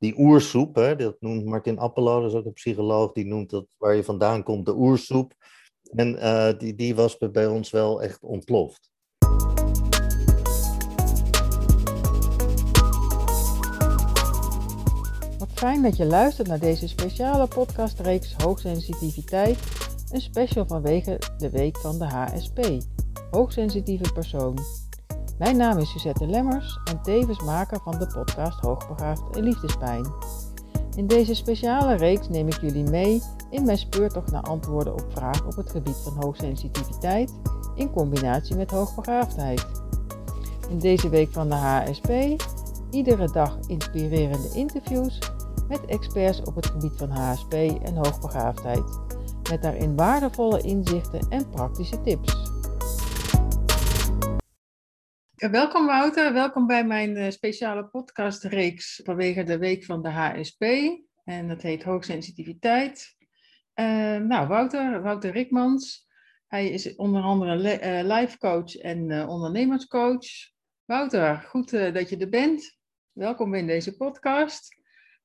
die oersoep, hè, dat noemt Martin Appelo, dat is ook een psycholoog, die noemt dat waar je vandaan komt de oersoep. En uh, die, die was bij ons wel echt ontploft. Wat fijn dat je luistert naar deze speciale podcastreeks Hoogsensitiviteit, een special vanwege de week van de HSP, Hoogsensitieve Persoon. Mijn naam is Suzette Lemmers en tevens maker van de podcast Hoogbegaafd en Liefdespijn. In deze speciale reeks neem ik jullie mee in mijn speurtocht naar antwoorden op vragen op het gebied van hoogsensitiviteit in combinatie met hoogbegaafdheid. In deze week van de HSP iedere dag inspirerende interviews met experts op het gebied van HSP en hoogbegaafdheid, met daarin waardevolle inzichten en praktische tips. Welkom Wouter, welkom bij mijn eh, speciale podcastreeks vanwege de week van de HSP. En dat heet Hoogsensitiviteit. Uh, nou, Wouter, Wouter Rikmans. Hij is onder andere uh, life coach en ondernemerscoach. Wouter, goed dat je er bent. Welkom in deze podcast.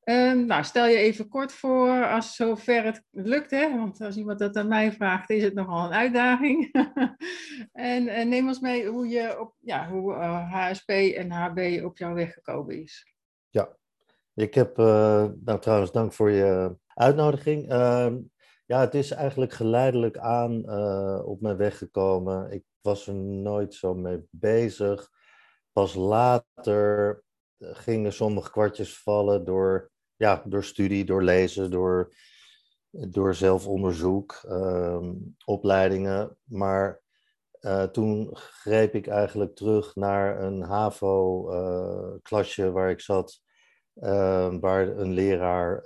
Um, nou, stel je even kort voor als zover het lukt, hè? want als iemand dat aan mij vraagt, is het nogal een uitdaging. en, en, neem ons mee hoe, je op, ja, hoe HSP en HB op jouw weg gekomen is. Ja, ik heb, uh, nou trouwens, dank voor je uitnodiging. Uh, ja, het is eigenlijk geleidelijk aan op mijn weg gekomen. Ik was er nooit zo mee bezig. Pas later gingen sommige kwartjes vallen door ja, door studie, door lezen, door, door zelfonderzoek, um, opleidingen. Maar uh, toen greep ik eigenlijk terug naar een HAVO-klasje uh, waar ik zat, uh, waar een leraar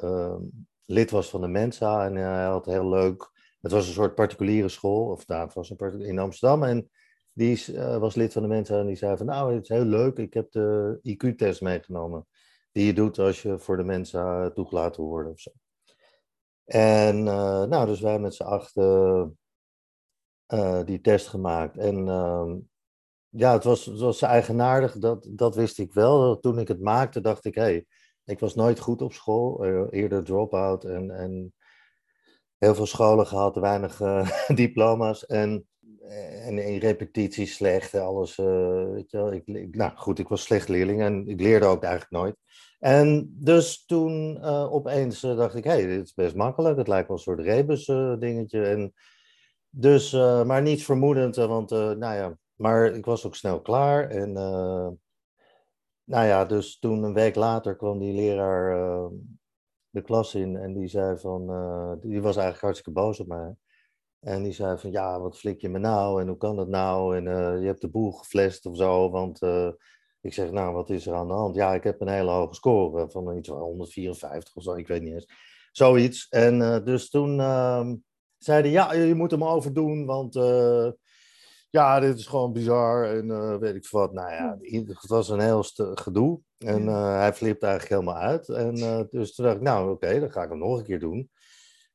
lid was van de Mensa en hij had heel leuk. Het was een soort particuliere school, of het was een in Amsterdam. En die was lid van de Mensa en die zei van nou, het is heel leuk, ik heb de IQ-test meegenomen die je doet als je voor de mensen toegelaten wordt of zo. En uh, nou, dus wij met z'n achten uh, die test gemaakt. En uh, ja, het was, was eigenaardig, dat, dat wist ik wel. Toen ik het maakte, dacht ik, hé, hey, ik was nooit goed op school. eerder drop-out en, en heel veel scholen gehad, weinig diploma's. En, en in repetities slecht, alles. weet je wel. Ik, nou goed, ik was slecht leerling en ik leerde ook eigenlijk nooit. En dus toen uh, opeens uh, dacht ik, hé, hey, dit is best makkelijk. Het lijkt wel een soort rebus uh, dingetje. En dus, maar niet vermoedend, want nou ja, maar ik was ook snel klaar. En nou ja, dus toen een week later kwam die leraar de klas in en die zei van, die was eigenlijk hartstikke boos op mij. En die zei van, ja, wat flik je me nou en hoe kan dat nou? En je hebt de boel geflest of zo, want ik zeg, nou, wat is er aan de hand? Ja, ik heb een hele hoge score van iets van 154 of zo, ik weet niet eens. Zoiets. En uh, dus toen uh, zeiden, ja, je moet hem overdoen, want uh, ja, dit is gewoon bizar en uh, weet ik wat. Nou ja, het was een heel gedoe en hij flipte eigenlijk helemaal uit. En dus toen dacht ik, nou, oké, okay, dan ga ik hem nog een keer doen.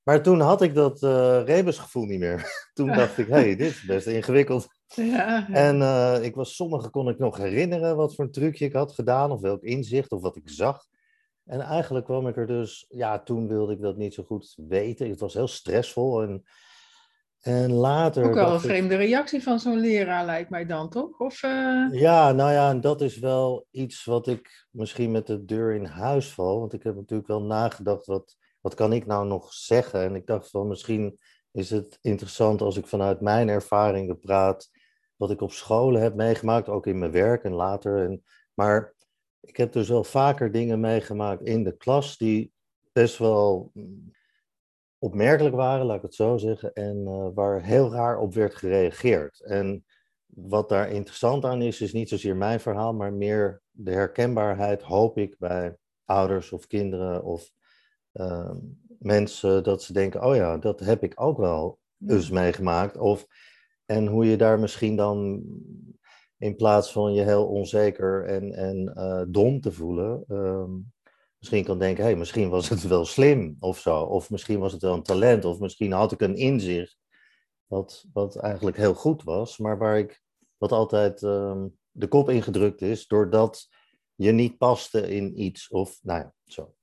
Maar toen had ik dat rebusgevoel niet meer. toen dacht ik, hé, hey, dit is best ingewikkeld. Ja. En uh, ik was, sommige kon ik nog herinneren wat voor een trucje ik had gedaan, of welk inzicht, of wat ik zag. En eigenlijk kwam ik er dus, ja, toen wilde ik dat niet zo goed weten. Het was heel stressvol. En, en later. Ook wel een vreemde ik, reactie van zo'n leraar, lijkt mij dan toch? Of, uh... Ja, nou ja, en dat is wel iets wat ik misschien met de deur in huis val. Want ik heb natuurlijk wel nagedacht, wat, wat kan ik nou nog zeggen? En ik dacht van misschien is het interessant als ik vanuit mijn ervaringen praat wat ik op scholen heb meegemaakt, ook in mijn werk en later. En, maar ik heb dus wel vaker dingen meegemaakt in de klas die best wel mm, opmerkelijk waren, laat ik het zo zeggen, en uh, waar heel raar op werd gereageerd. En wat daar interessant aan is, is niet zozeer mijn verhaal, maar meer de herkenbaarheid, hoop ik, bij ouders of kinderen of uh, mensen, dat ze denken, oh ja, dat heb ik ook wel eens meegemaakt. Of en hoe je daar misschien dan in plaats van je heel onzeker en, en uh, dom te voelen, um, misschien kan denken, hé, hey, misschien was het wel slim of zo. Of misschien was het wel een talent. Of misschien had ik een inzicht wat, wat eigenlijk heel goed was, maar waar ik, wat altijd um, de kop ingedrukt is, doordat je niet paste in iets. Of, nou ja, zo.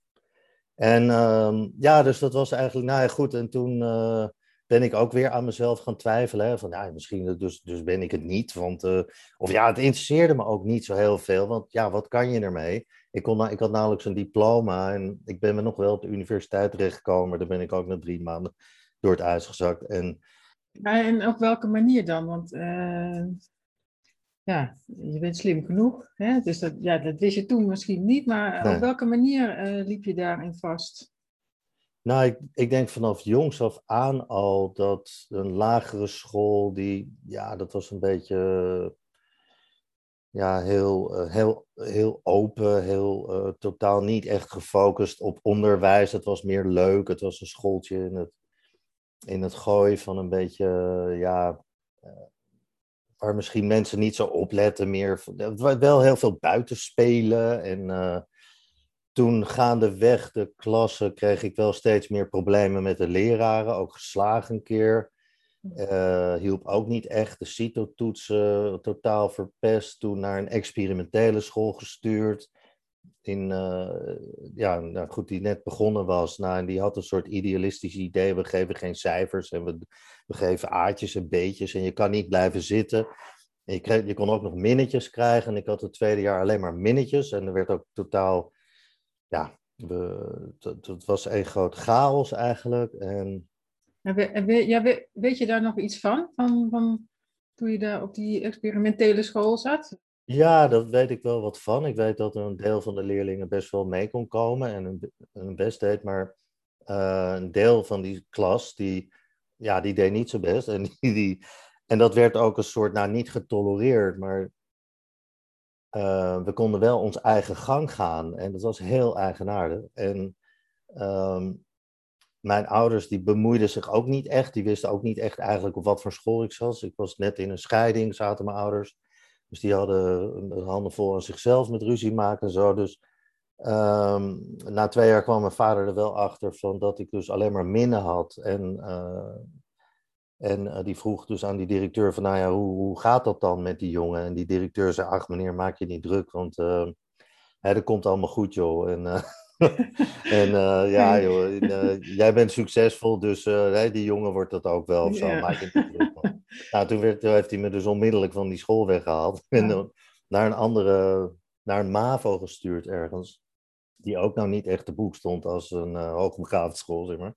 En ehm, ja, dus dat was eigenlijk, nou ja, goed. En toen eh, ben ik ook weer aan mezelf gaan twijfelen. Hè, van ja, misschien dus, dus ben ik het niet. Want, eh, of ja, het interesseerde me ook niet zo heel veel. Want ja, wat kan je ermee? Ik, kon, ik had namelijk een diploma en ik ben me nog wel op de universiteit terechtgekomen. Maar daar ben ik ook na drie maanden door het ijs gezakt. En, en op welke manier dan? Want uh, ja, je bent slim genoeg. Hè? Dus dat, ja, dat wist je toen misschien niet. Maar op welke manier uh, liep je daarin vast? Nou, ik, denk vanaf jongs af aan al dat een lagere school, die, ja, dat was een beetje ja, heel, eh, heel, heel open, heel uh, totaal niet echt gefocust op onderwijs. Het was meer leuk. Het was een schooltje in het, in het gooien van een beetje, ja, uh, waar misschien mensen niet zo opletten meer. Wel heel veel buitenspelen en toen gaandeweg de klasse kreeg ik wel steeds meer problemen met de leraren, ook geslagen een keer. Uh, hielp ook niet echt. De CITO-toetsen totaal verpest. Toen naar een experimentele school gestuurd. In, uh, ja, nou goed, die net begonnen was. Nou, en die had een soort idealistisch idee. We geven geen cijfers en we, we geven aatjes en beetjes. En je kan niet blijven zitten. je, kreeg, je kon ook nog minnetjes krijgen. En ik had het tweede jaar alleen maar minnetjes. En er werd ook totaal ja, het was een groot chaos eigenlijk. En... Ja, weet je daar nog iets van, van, van toen je daar op die experimentele school zat? Ja, dat weet ik wel wat van. Ik weet dat een deel van de leerlingen best wel mee kon komen en hun, best deed, maar uh, een deel van die klas, die, ja, die deed niet zo best. En, die, die, en dat werd ook een soort, nou niet getolereerd, maar uh, we konden wel ons eigen gang gaan. En dat was heel eigenaardig. En um, mijn ouders die bemoeiden zich ook niet echt. Die wisten ook niet echt eigenlijk op wat voor school ik zat. Ik was net in een scheiding, zaten mijn ouders. Dus die hadden handen vol aan zichzelf met ruzie maken en zo. Dus um, na twee jaar kwam mijn vader er wel achter van dat ik dus alleen maar minnen had. En uh, en uh, die vroeg dus aan die directeur van, nou ja, hoe, hoe gaat dat dan met die jongen? En die directeur zei, ach meneer, maak je niet druk, want uh, hè, dat komt allemaal goed, joh. En, uh, en ja, joh, jij bent succesvol, dus die jongen wordt dat ook wel of zo, maak je niet druk. nou, toen werd, heeft hij me dus onmiddellijk van die school weggehaald. Ja. En naar een andere, naar een MAVO gestuurd ergens. Die ook nou niet echt te boek stond als een uh, hoogbegaafd school, zeg maar.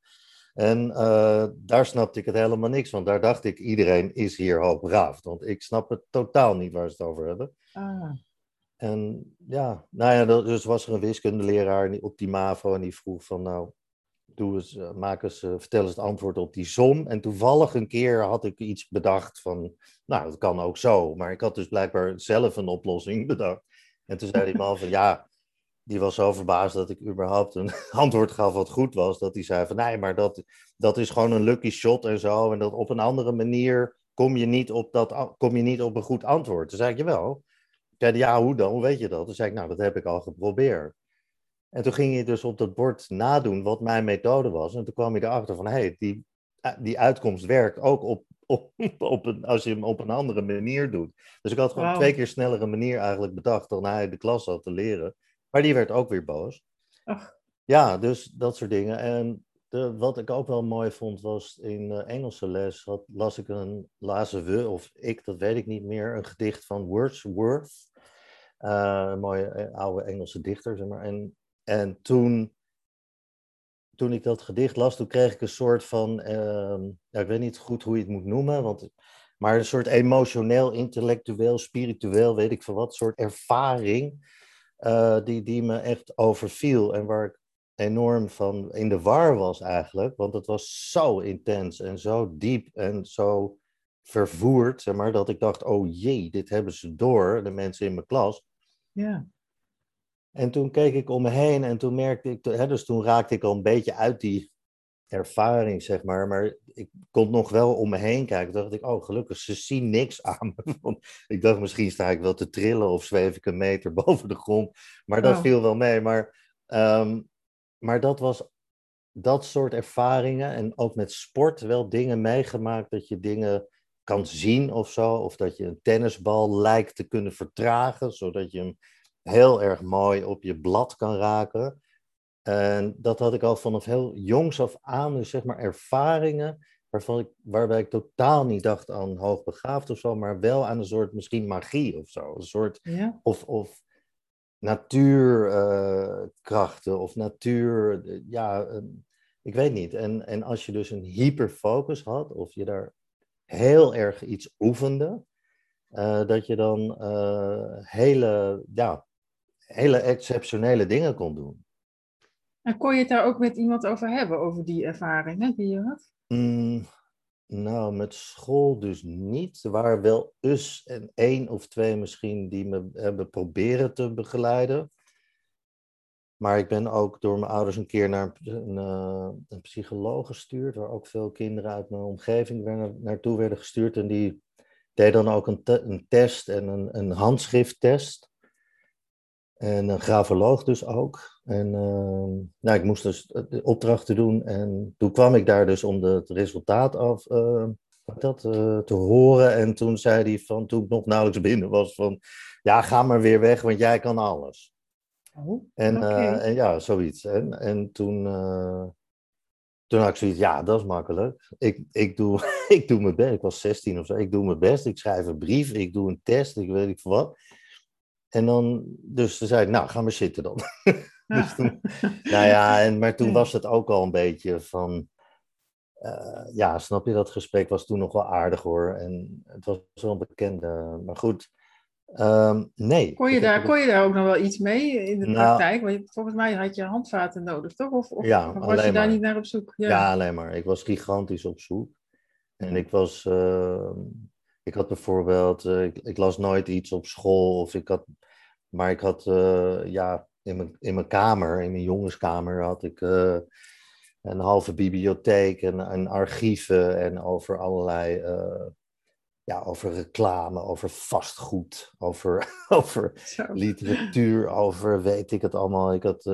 En uh, daar snapte ik het helemaal niks van. Daar dacht ik, iedereen is hier hoogbegaafd. Want ik snap het totaal niet waar ze het over hebben. Ah. En ja, nou ja, dus was er een wiskundeleraar op die MAVO en die vroeg van, nou, doe eens, uh, maak eens, uh, vertel eens het antwoord op die som. En toevallig een keer had ik iets bedacht van, nou, dat kan ook zo. Maar ik had dus blijkbaar zelf een oplossing bedacht. En toen zei die man van, ja, die was zo verbaasd dat ik überhaupt een antwoord gaf wat goed was. Dat hij zei van nee, maar dat, dat is gewoon een lucky shot en zo. En dat op een andere manier kom je niet op, dat, kom je niet op een goed antwoord. Toen zei ik, jawel. Zei ja, hoe dan? Hoe weet je dat? Toen zei ik, nou, dat heb ik al geprobeerd. En toen ging je dus op dat bord nadoen wat mijn methode was. En toen kwam je erachter van, hé, hey, die, die uitkomst werkt ook op, op, op een, als je hem op een andere manier doet. Dus ik had gewoon twee keer snellere manier eigenlijk bedacht dan hij de klas had te leren. Maar die werd ook weer boos. Ach. Ja, dus dat soort dingen. En de, wat ik ook wel mooi vond was in uh, Engelse les had, las ik een, lazen we, of ik, dat weet ik niet meer, een gedicht van Wordsworth. Uh, een mooie eh, oude Engelse dichter, zeg maar. En, en toen, toen ik dat gedicht las, toen kreeg ik een soort van, uh, ja, ik weet niet goed hoe je het moet noemen, want, maar een soort emotioneel, intellectueel, spiritueel, weet ik veel wat, soort ervaring uh, die, die me echt overviel en waar ik enorm van in de war was eigenlijk. Want het was zo intens en zo diep en zo vervoerd, zeg maar, dat ik dacht, oh jee, dit hebben ze door, de mensen in mijn klas. Ja. En toen keek ik om me heen en toen merkte ik, hè, dus toen raakte ik al een beetje uit die ervaring, zeg maar. Maar ik kon nog wel om me heen kijken. Toen dacht ik, oh gelukkig, ze zien niks aan me. ik dacht, misschien sta ik wel te trillen of zweef ik een meter boven de grond. Maar dat viel wel mee. Maar, ehm, maar dat was dat soort ervaringen. En ook met sport wel dingen meegemaakt dat je dingen kan zien of zo. Of dat je een tennisbal lijkt te kunnen vertragen, zodat je hem heel erg mooi op je blad kan raken. En dat had ik al vanaf heel jongs af aan, dus zeg maar ervaringen waarvan ik, waarbij ik totaal niet dacht aan hoogbegaafd of zo, maar wel aan een soort misschien magie of zo. Een soort, Ja. of, of natuurkrachten of natuur, ja, eh, ik weet niet. En, en als je dus een hyperfocus had, of je daar heel erg iets oefende, eh, dat je dan eh, hele, ja, hele exceptionele dingen kon doen. En kon je het daar ook met iemand over hebben, over die ervaringen die je had? Mm, nou, met school dus niet. Er waren wel us en één of twee misschien die me hebben proberen te begeleiden. Maar ik ben ook door mijn ouders een keer naar een, een psycholoog gestuurd, waar ook veel kinderen uit mijn omgeving werden, naartoe werden gestuurd. En die deed dan ook een, een test en een, een handschrifttest. En een gravoloog dus ook. En uh, nou, ik moest dus de opdrachten doen. En toen kwam ik daar dus om de, het resultaat af uh, dat, uh, te horen. En toen zei hij van, toen ik nog nauwelijks binnen was, van ja, ga maar weer weg, want jij kan alles. Oh, En, oké. en ja, zoiets. En, en toen, toen had ik zoiets, ja, dat is makkelijk. Ik, ik, doe, ik doe mijn best. Ik was 16 of zo. Ik doe mijn best. Ik schrijf een brief. Ik doe een test. Ik weet niet wat. En dan, dus ze zei, nou, ga maar zitten dan. dus toen, nou ja, en, maar toen was het ook al een beetje van, uh, ja, snap je, dat gesprek was toen nog wel aardig hoor. En het was wel een bekende, maar goed. Um, nee. Kon je, daar, kon je daar ook nog wel iets mee in de Nou, praktijk? Want volgens mij had je handvaten nodig, toch? Of, of Ja, of was je daar maar. niet naar op zoek? Ja. alleen maar. Ik was gigantisch op zoek. En ik was, uh, ik had bijvoorbeeld, uh, ik, ik, las nooit iets op school, of ik had, maar ik had, uh, ja, in mijn, in mijn kamer, in mijn jongenskamer, had ik uh, een halve bibliotheek en, en archieven en over allerlei, ja, over reclame, over vastgoed, over, over Zo. literatuur, over weet ik het allemaal. Ik had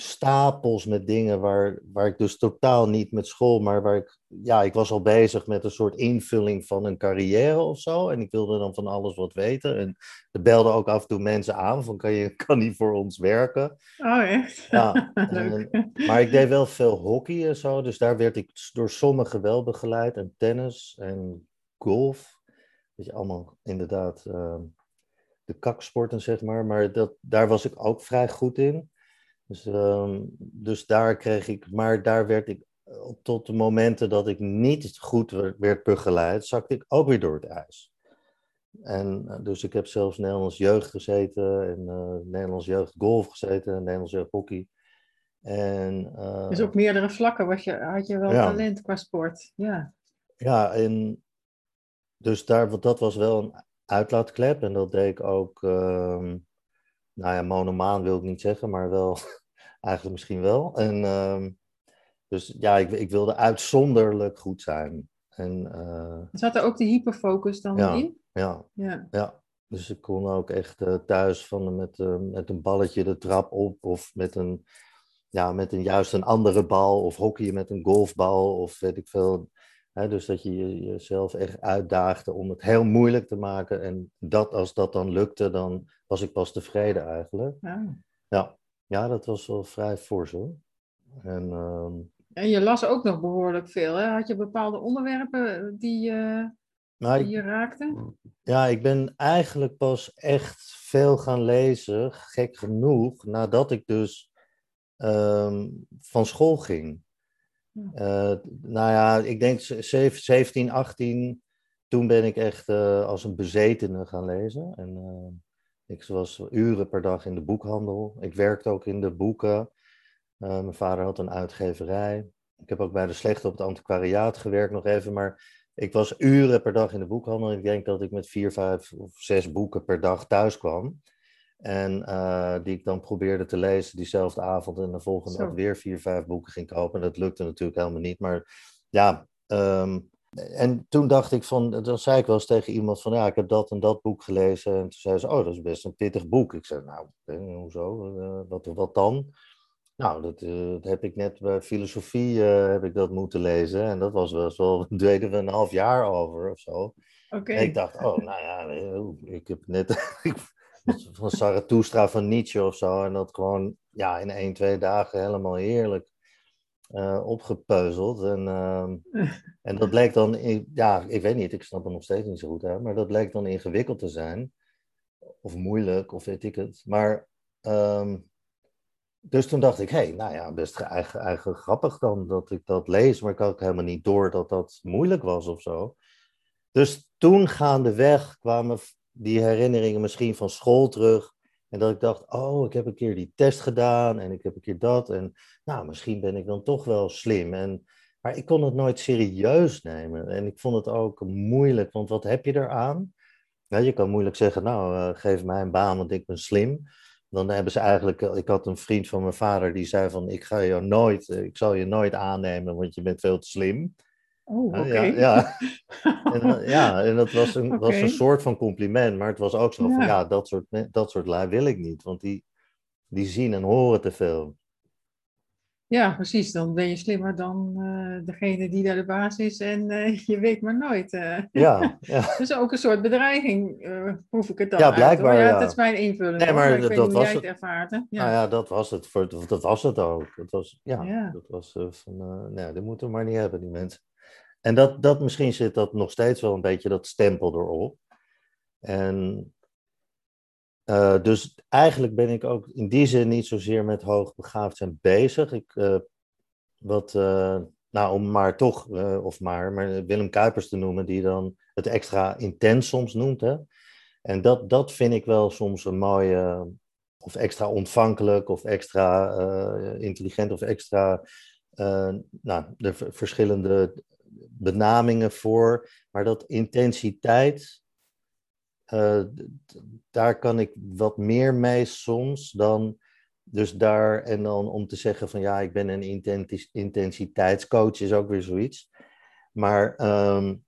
stapels met dingen waar, waar ik dus totaal niet met school, maar waar ik, ja, ik was al bezig met een soort invulling van een carrière of zo. En ik wilde dan van alles wat weten. En er belden ook af en toe mensen aan van, kan je kan niet voor ons werken? Oh, echt? Ja, en, maar ik deed wel veel hockey en zo, dus daar werd ik door sommigen wel begeleid. En tennis en golf. Weet je, allemaal inderdaad uh, de kaksporten, zeg maar. Maar dat, daar was ik ook vrij goed in. Dus, um, dus daar kreeg ik, maar daar werd ik tot de momenten dat ik niet goed werd begeleid, zakte ik ook weer door het ijs. En uh, dus ik heb zelfs Nederlands jeugd gezeten en uh, Nederlands jeugd golf gezeten en Nederlands jeugd hockey. En, uh, dus op meerdere vlakken was je, had je wel ja. talent qua sport. Ja. Ja, en dus daar, dat was wel een uitlaatklep en dat deed ik ook, um, nou ja, monomaan wil ik niet zeggen, maar wel, eigenlijk misschien wel. En um, dus ja, ik, ik, wilde uitzonderlijk goed zijn. En, uh, Zat er ook de hyperfocus dan ja, in? Ja, ja. ja. Dus ik kon ook echt uh, thuis van, met, uh, met een balletje de trap op of met een, ja, met een juist een andere bal of hockeyen met een golfbal of weet ik veel. Hè, dus dat je jezelf echt uitdaagde om het heel moeilijk te maken. En dat, als dat dan lukte, dan was ik pas tevreden eigenlijk. Ja. Ja, ja dat was wel vrij fors hoor. En, uh, en je las ook nog behoorlijk veel. Hè? Had je bepaalde onderwerpen die, uh, nou, die je raakte? Ja, ik ben eigenlijk pas echt veel gaan lezen, gek genoeg, nadat ik dus um, van school ging. Uh, nou ja, ik denk 17, 18, toen ben ik echt uh, als een bezetene gaan lezen. En uh, ik was uren per dag in de boekhandel. Ik werkte ook in de boeken. Uh, mijn vader had een uitgeverij. Ik heb ook bij de Slechte op het antiquariaat gewerkt nog even, maar ik was uren per dag in de boekhandel. Ik denk dat ik met vier, vijf of zes boeken per dag thuis kwam. En uh, die ik dan probeerde te lezen diezelfde avond. En de volgende dag weer vier, vijf boeken ging kopen. En dat lukte natuurlijk helemaal niet. Maar ja, um, en toen dacht ik van, dan zei ik wel eens tegen iemand van, ja, ik heb dat en dat boek gelezen. En toen zei ze, oh, dat is best een pittig boek. Ik zei, nou, hoezo? Uh, wat, wat dan? Nou, dat, uh, dat, heb ik net bij filosofie uh, heb ik dat moeten lezen. En dat was wel zo, deden we een half jaar over of zo. Okay. En ik dacht, oh, nou ja, ik heb net... van Zarathustra van Nietzsche of zo. En dat gewoon ja, in één, twee dagen helemaal heerlijk uh, opgepeuzeld. En, uh, en dat bleek dan, ja, ik weet niet, ik snap het nog steeds niet zo goed, hè, maar dat bleek dan ingewikkeld te zijn. Of moeilijk, of weet ik het. Maar, um, dus toen dacht ik, hé, hey, nou ja, best eigenlijk, eigenlijk grappig dan dat ik dat lees, maar ik had helemaal niet door dat dat moeilijk was of zo. Dus toen gaandeweg kwamen die herinneringen misschien van school terug. En dat ik dacht, oh, ik heb een keer die test gedaan en ik heb een keer dat. En nou, misschien ben ik dan toch wel slim. En, maar ik kon het nooit serieus nemen. En ik vond het ook moeilijk, want wat heb je eraan? Ja, je kan moeilijk zeggen, nou, uh, geef mij een baan, want ik ben slim. Dan hebben ze eigenlijk, ik had een vriend van mijn vader die zei van, ik ga je nooit, ik zal je nooit aannemen, want je bent veel te slim. Oh, oké. Ja, ja. En, ja, en dat was een, was een soort van compliment, maar het was ook zo van, ja, dat soort, dat soort lui wil ik niet, want die, die zien en horen te veel. Ja, precies. Dan ben je slimmer dan uh, degene die daar de baas is en uh, je weet maar nooit. Uh. Ja, ja. dus ook een soort bedreiging, hoef ik het dan Ja, blijkbaar, uit, ja. Dat is mijn invulling. Nee, maar ik dat, weet dat was jij het ervaart. hè? Ja. Nou ja, dat was het, voor, dat was het ook. Het was, ja, Ja. dat was van, nee, dat moeten we maar niet hebben, die mensen. En dat, dat misschien zit dat nog steeds wel een beetje dat stempel erop. En uh, dus eigenlijk ben ik ook in die zin niet zozeer met hoogbegaafd zijn bezig. Ik, uh, wat, uh, nou, om maar toch, of maar, maar Willem Kuipers te noemen, die dan het extra intens soms noemt. Hè? En dat, dat vind ik wel soms een mooie, of extra ontvankelijk, of extra intelligent, of extra, nou, de verschillende benamingen voor. Maar dat intensiteit, uh, daar kan ik wat meer mee soms dan. Dus daar en dan om te zeggen van ja, ik ben een intensiteitscoach is ook weer zoiets. Maar. Um,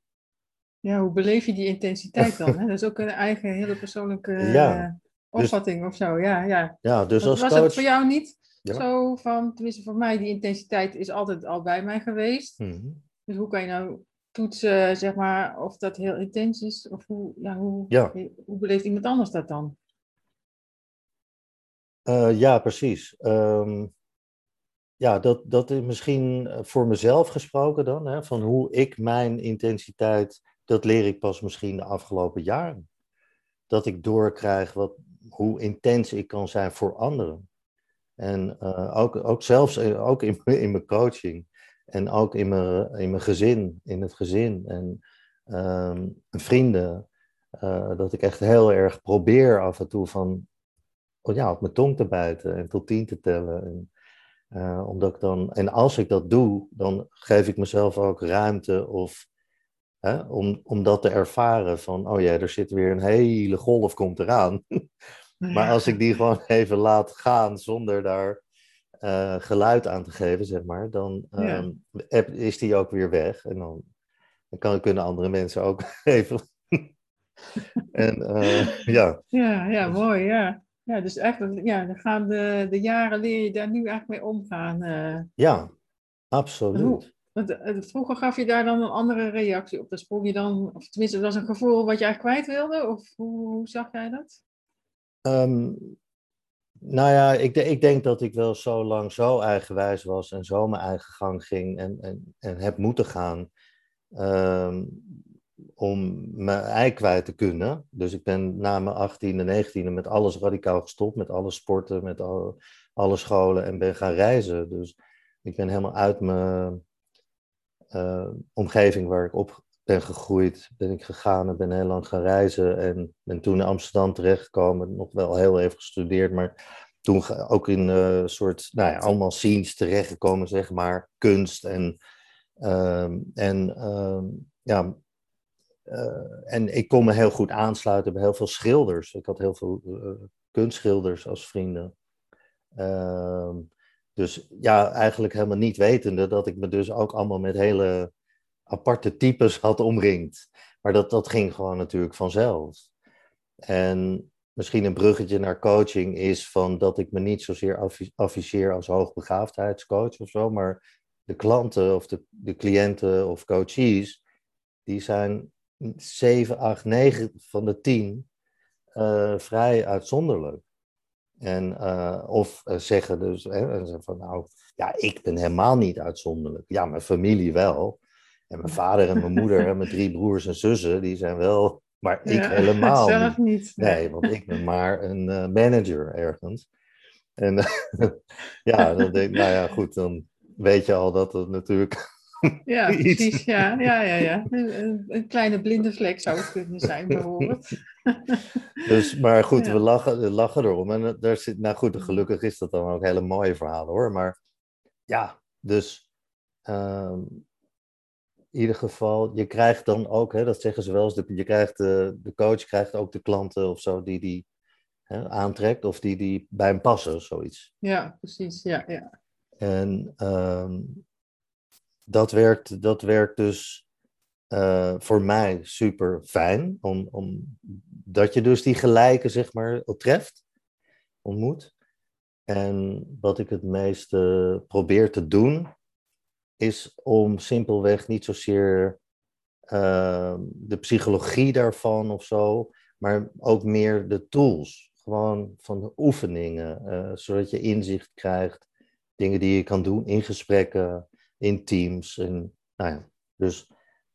ja, hoe beleef je die intensiteit dan? Hè? Dat is ook een eigen hele persoonlijke ja, opvatting dus, of zo. Ja, ja. ja dus als was coach... het voor jou niet Ja. zo van, tenminste voor mij, die intensiteit is altijd al bij mij geweest. Mhm. Dus hoe kan je nou toetsen, zeg maar, of dat heel intens is? Of hoe, ja, hoe, Ja. hoe beleeft iemand anders dat dan? Uh, ja, precies. Ehm, ja, dat, dat is misschien eh, voor mezelf gesproken dan, hè, van hoe ik mijn intensiteit, dat leer ik pas misschien de afgelopen jaren. Dat ik doorkrijg wat, hoe intens ik kan zijn voor anderen. En uh, ook, ook zelfs ook in, in mijn coaching. En ook in mijn, in mijn gezin, in het gezin en um, vrienden. Uh, dat ik echt heel erg probeer af en toe van, oh ja, op mijn tong te bijten en tot tien te tellen. En, uh, omdat ik dan, en als ik dat doe, dan geef ik mezelf ook ruimte of, hè, om, om dat te ervaren van, oh ja, er zit weer een hele golf komt eraan. maar als ik die gewoon even laat gaan zonder daar uh, geluid aan te geven, zeg maar, dan um, ja. is die ook weer weg. En dan, dan kan, kunnen andere mensen ook even. en uh, ja. Ja, ja, mooi, ja. Ja, dus eigenlijk, ja, dan gaan de, de jaren leer je daar nu eigenlijk mee omgaan. Uh. Ja, absoluut. Hoe, want, vroeger gaf je daar dan een andere reactie op. Dan sprong je dan, of tenminste, dat was een gevoel wat je eigenlijk kwijt wilde? Of hoe, hoe zag jij dat? Um, nou ja, ik, ik, denk dat ik wel zo lang zo eigenwijs was en zo mijn eigen gang ging en, en, en heb moeten gaan um, om mijn ei kwijt te kunnen. Dus ik ben na mijn 18e, 19e met alles radicaal gestopt, met alle sporten, met alle, scholen en ben gaan reizen. Dus ik ben helemaal uit mijn uh, omgeving waar ik op gegroeid, ben ik gegaan en ben heel lang gaan reizen. En ben toen in Amsterdam terechtgekomen, nog wel heel even gestudeerd, maar toen ook in een uh, soort, nou ja, allemaal scenes terechtgekomen, zeg maar, kunst en, um, en um, ja, uh, en ik kon me heel goed aansluiten bij heel veel schilders. Ik had heel veel uh, kunstschilders als vrienden. Uh, dus ja, eigenlijk helemaal niet wetende dat ik me dus ook allemaal met hele aparte types had omringd. Maar dat, dat ging gewoon natuurlijk vanzelf. En misschien een bruggetje naar coaching is van dat ik me niet zozeer afficheer als hoogbegaafdheidscoach of zo, maar de klanten of de, de cliënten of coaches, die zijn 7, 8, 9 van de 10 eh, vrij uitzonderlijk. En, uh, of zeggen dus, hè, van nou, ja, ik ben helemaal niet uitzonderlijk. Ja, mijn familie wel. En mijn vader en mijn moeder en mijn drie broers en zussen, die zijn wel, maar ik helemaal zelf niet. Nee, want ik ben maar een manager ergens. En ja, dan denk ik, nou ja, goed, dan weet je al dat het natuurlijk ja, precies. Ja, ja, ja, ja. Een, een, kleine blinde vlek zou het kunnen zijn, bijvoorbeeld. dus, maar goed, we, lachen, we lachen erom. En daar zit, nou goed, gelukkig is dat dan ook hele mooie verhalen hoor. Maar ja, dus um, in ieder geval, je krijgt dan ook, hè, dat zeggen ze wel eens, je krijgt de, de coach krijgt ook de klanten of zo die die hè, aantrekt of die die bij hem passen, zoiets. Ja, precies. Ja, ja. En um, dat werkt, dat werkt dus uh, voor mij super fijn. Om, om, dat je dus die gelijke, zeg maar, treft, ontmoet. En wat ik het meeste probeer te doen, is om simpelweg niet zozeer uh, de psychologie daarvan of zo, maar ook meer de tools. Gewoon van de oefeningen, uh, zodat je inzicht krijgt, dingen die je kan doen in gesprekken, in teams. En, nou ja, dus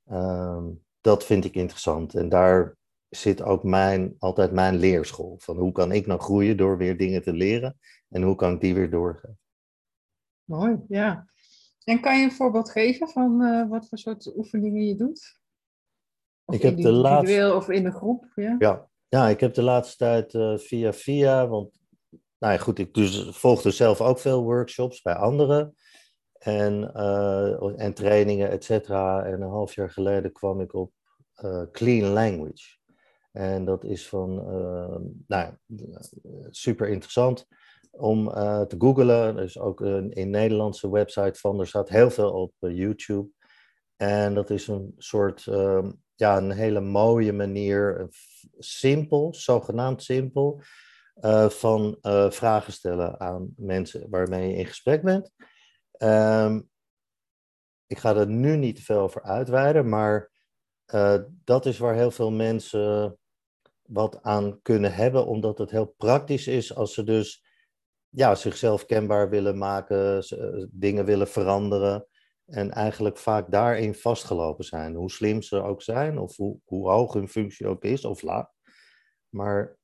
ehm, dat vind ik interessant. En daar zit ook mijn, altijd mijn leerschool. Van hoe kan ik nou groeien door weer dingen te leren en hoe kan ik die weer doorgeven. Mooi, ja. En kan je een voorbeeld geven van uh, wat voor soort oefeningen je doet? Of ik heb de laatste... of in een groep? Ja, ja, ja ik heb de laatste tijd uh, via via, want nou ja, goed, ik dus, volgde zelf ook veel workshops bij anderen en, uh, en trainingen, et cetera. En een half jaar geleden kwam ik op Clean Language. En dat is van, nou, super interessant om te googlen. Is ook een in Nederlandse website van. Er staat heel veel op YouTube. En dat is een soort, ehm, ja, een hele mooie manier, simpel, zogenaamd simpel, van vragen stellen aan mensen waarmee je in gesprek bent. Um, ik ga er nu niet te veel over uitweiden, maar dat is waar heel veel mensen wat aan kunnen hebben, omdat het heel praktisch is als ze dus ja, zichzelf kenbaar willen maken, uh, dingen willen veranderen en eigenlijk vaak daarin vastgelopen zijn, hoe slim ze ook zijn of hoe, hoog hun functie ook is of laag. Maar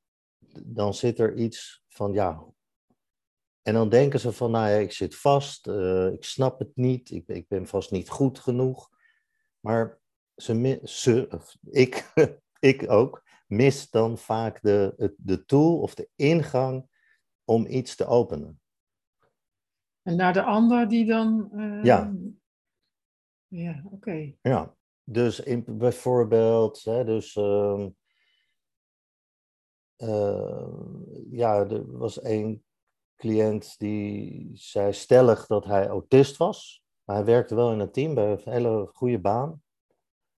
dan zit er iets van, ja, en dan denken ze van, nou ja, ik zit vast, uh, ik snap het niet, ik, ik, ben vast niet goed genoeg. Maar ze, ze ik, ik ook, mis dan vaak de, de tool of de ingang om iets te openen. En naar de ander die dan. Uh, ja. Ja, oké. Okay. Ja, dus in, bijvoorbeeld, hè, dus. Uh, ja, er was één cliënt die zei stellig dat hij autist was. Maar hij werkte wel in een team bij een hele goede baan.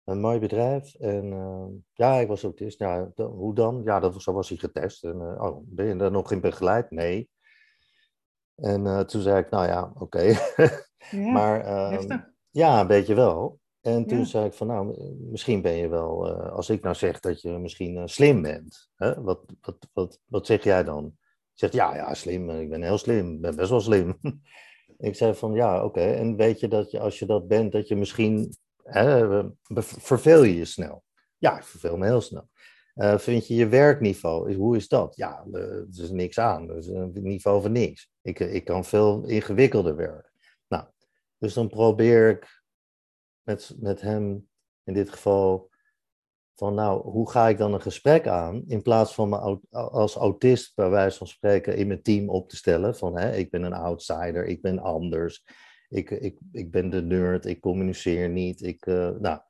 Een mooi bedrijf. En uh, ja, ik was autist. Ja, hoe dan? Ja, dat, zo was hij getest. En, uh, oh, ben je daar nog in begeleid? Nee. En uh, toen zei ik, nou ja, oké. Okay. ja, maar ehm, ja, een beetje wel. En toen ja. zei ik van, nou, misschien ben je wel, als ik nou zeg dat je misschien slim bent, hè? Wat, wat, wat, wat zeg jij dan? zegt, ja, ja, slim. Ik ben heel slim. Ik ben best wel slim. ik zei van, ja, oké. En weet je dat je, als je dat bent, dat je misschien... Hè, verveel je je snel? Ja, ik verveel me heel snel. Uh, vind je je werkniveau, hoe is dat? Ja, er is niks aan. Er is een niveau van niks. Ik, ik kan veel ingewikkelder werken. Nou, dus dan probeer ik met, met hem in dit geval van nou, hoe ga ik dan een gesprek aan in plaats van me als autist bij wijze van spreken in mijn team op te stellen van hè, ik ben een outsider, ik ben anders, ik, ik, ik ben de nerd, ik communiceer niet, ik, uh, nou,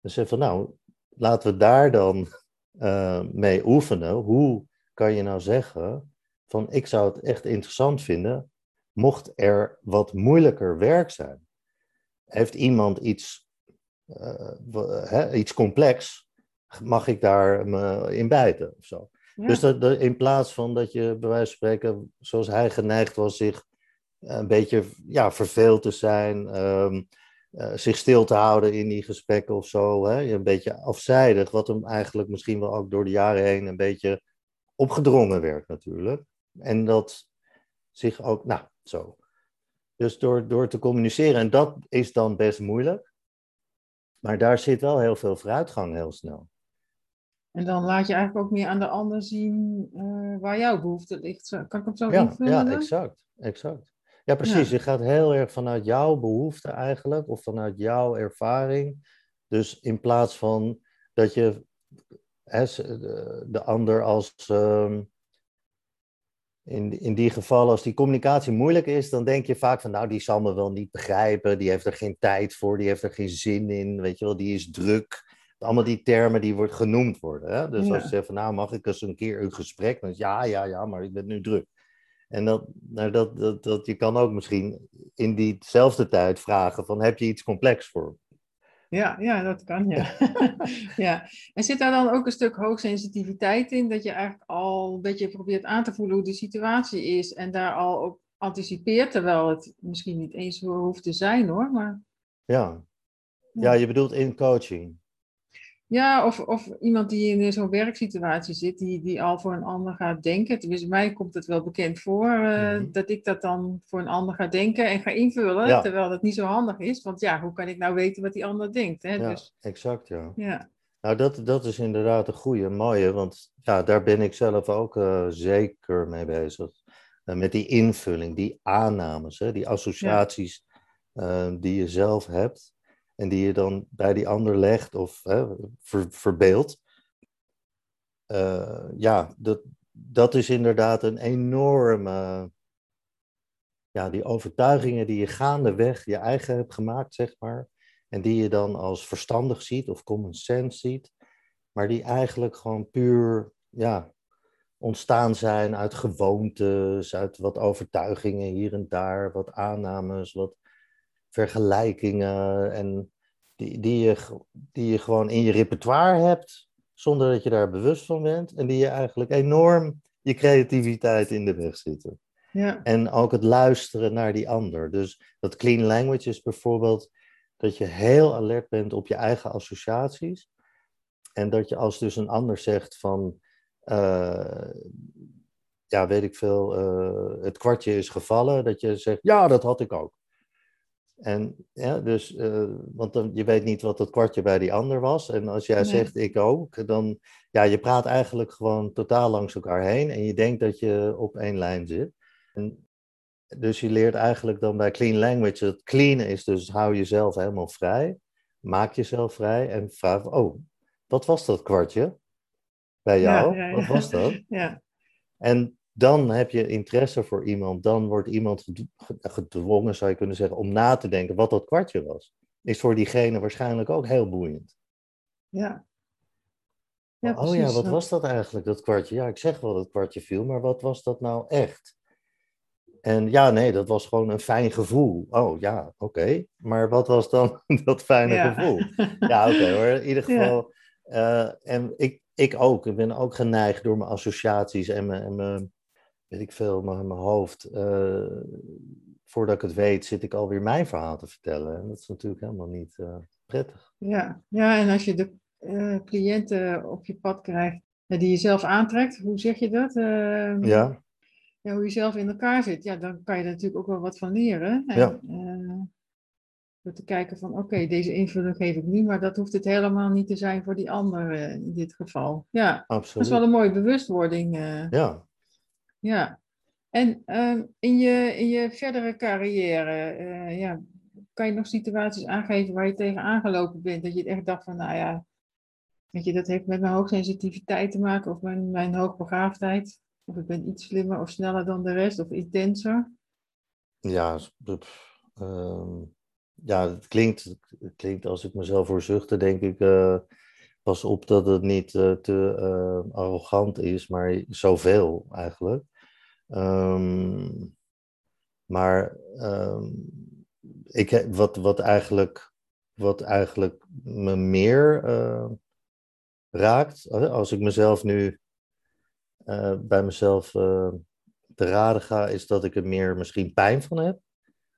dus van nou, laten we daar dan uh, mee oefenen. Hoe kan je nou zeggen van ik zou het echt interessant vinden mocht er wat moeilijker werk zijn? Heeft iemand iets, uh, iets complex mag ik daar me in bijten of zo. Dus dat, dat, in plaats van dat je bij wijze van spreken, zoals hij geneigd was, zich een beetje ja, verveeld te zijn, um, uh, zich stil te houden in die gesprekken of zo, hè? een beetje afzijdig, wat hem eigenlijk misschien wel ook door de jaren heen een beetje opgedrongen werd natuurlijk. En dat zich ook, nou, zo. Dus door, door te communiceren, en dat is dan best moeilijk. Maar daar zit wel heel veel vooruitgang heel snel. En dan laat je eigenlijk ook meer aan de ander zien uh, waar jouw behoefte ligt. Kan ik hem zo ja, invullen? Ja, exact. exact. Ja, precies. Je gaat heel erg vanuit jouw behoefte eigenlijk, of vanuit jouw ervaring. Dus in plaats van dat je de ander als. Um, in, in die gevallen, als die communicatie moeilijk is, dan denk je vaak van, nou, die zal me wel niet begrijpen, die heeft er geen tijd voor, die heeft er geen zin in, weet je wel, die is druk. Allemaal die termen die wordt genoemd worden. Hè? Dus als je zegt van, nou, mag ik eens een keer een gesprek? Dan is ja, ja, ja, maar ik ben nu druk. En dat, nou, dat, dat, dat, je kan ook misschien in diezelfde tijd vragen van, heb je iets complex voor ja, ja, dat kan, ja. ja. En zit daar dan ook een stuk hoogsensitiviteit in, dat je eigenlijk al een beetje probeert aan te voelen hoe de situatie is en daar al op anticipeert, terwijl het misschien niet eens hoeft te zijn hoor, maar... Ja, ja je bedoelt in coaching. Ja, of, of iemand die in zo'n werksituatie zit, die, die al voor een ander gaat denken. Tenminste, mij komt het wel bekend voor uh, mm-hmm. dat ik dat dan voor een ander ga denken en ga invullen, terwijl dat niet zo handig is. Want ja, hoe kan ik nou weten wat die ander denkt? Hè? Ja, dus, exact, ja. ja. Nou, dat, dat is inderdaad een goede, mooie, want ja, daar ben ik zelf ook uh, zeker mee bezig. Uh, met die invulling, die aannames, hè, die associaties die je zelf hebt en die je dan bij die ander legt of hè, ver, verbeeldt. Uh, ja, dat, dat is inderdaad een enorme. Ja, die overtuigingen die je gaandeweg je eigen hebt gemaakt, zeg maar. En die je dan als verstandig ziet of common sense ziet. Maar die eigenlijk gewoon puur ja, ontstaan zijn uit gewoontes, uit wat overtuigingen hier en daar, wat aannames, wat vergelijkingen en die, die, je, die je gewoon in je repertoire hebt, zonder dat je daar bewust van bent, en die je eigenlijk enorm je creativiteit in de weg zitten. Ja. En ook het luisteren naar die ander. Dus dat clean language is bijvoorbeeld dat je heel alert bent op je eigen associaties. En dat je als dus een ander zegt van, uh, ja, weet ik veel, uh, het kwartje is gevallen, dat je zegt, ja, dat had ik ook. En ja, dus, uh, want dan, je weet niet wat dat kwartje bij die ander was. En als jij zegt ik ook, dan, ja, je praat eigenlijk gewoon totaal langs elkaar heen. En je denkt dat je op één lijn zit. En, dus je leert eigenlijk dan bij clean language, het clean is dus hou jezelf helemaal vrij. Maak jezelf vrij en vraag, oh, wat was dat kwartje bij jou? Ja, ja, wat was dat? Ja. En dan heb je interesse voor iemand, dan wordt iemand gedwongen, zou je kunnen zeggen, om na te denken wat dat kwartje was. Is voor diegene waarschijnlijk ook heel boeiend. Ja. ja oh ja, wat was dat eigenlijk, dat kwartje? Ja, ik zeg wel dat het kwartje viel, maar wat was dat nou echt? En ja, nee, dat was gewoon een fijn gevoel. Oh ja, oké. Maar wat was dan dat fijne gevoel? Ja, oké hoor. In ieder geval. Uh, en ik, ik ook. Ik ben ook geneigd door mijn associaties en mijn, en mijn weet ik veel, maar in mijn hoofd. Uh, voordat ik het weet, zit ik alweer mijn verhaal te vertellen. En dat is natuurlijk helemaal niet uh, prettig. Ja. ja, en als je de uh, cliënten op je pad krijgt die je zelf aantrekt, hoe zeg je dat? Ehm, ja. ja. Hoe je zelf in elkaar zit, ja, dan kan je er natuurlijk ook wel wat van leren. En, ja. door te kijken van, oké, deze invulling geef ik nu, maar dat hoeft het helemaal niet te zijn voor die ander in dit geval. Ja, Absoluut. dat is wel een mooie bewustwording. ja, ja, en uh, in, je, in je verdere carrière, uh, ja, kan je nog situaties aangeven waar je tegen aangelopen bent? Dat je echt dacht van, nou ja, weet je, dat heeft met mijn hoogsensitiviteit te maken of mijn, mijn hoogbegaafdheid. Of ik ben iets slimmer of sneller dan de rest of intenser. Ja, uh, ja het, klinkt, het klinkt als ik mezelf voorzuchtte, denk ik, uh, pas op dat het niet uh, te uh, arrogant is, maar zoveel eigenlijk. Um, maar um, ik, wat, wat, eigenlijk, wat eigenlijk me meer uh, raakt, als ik mezelf nu bij mezelf te raden ga, is dat ik er meer misschien pijn van heb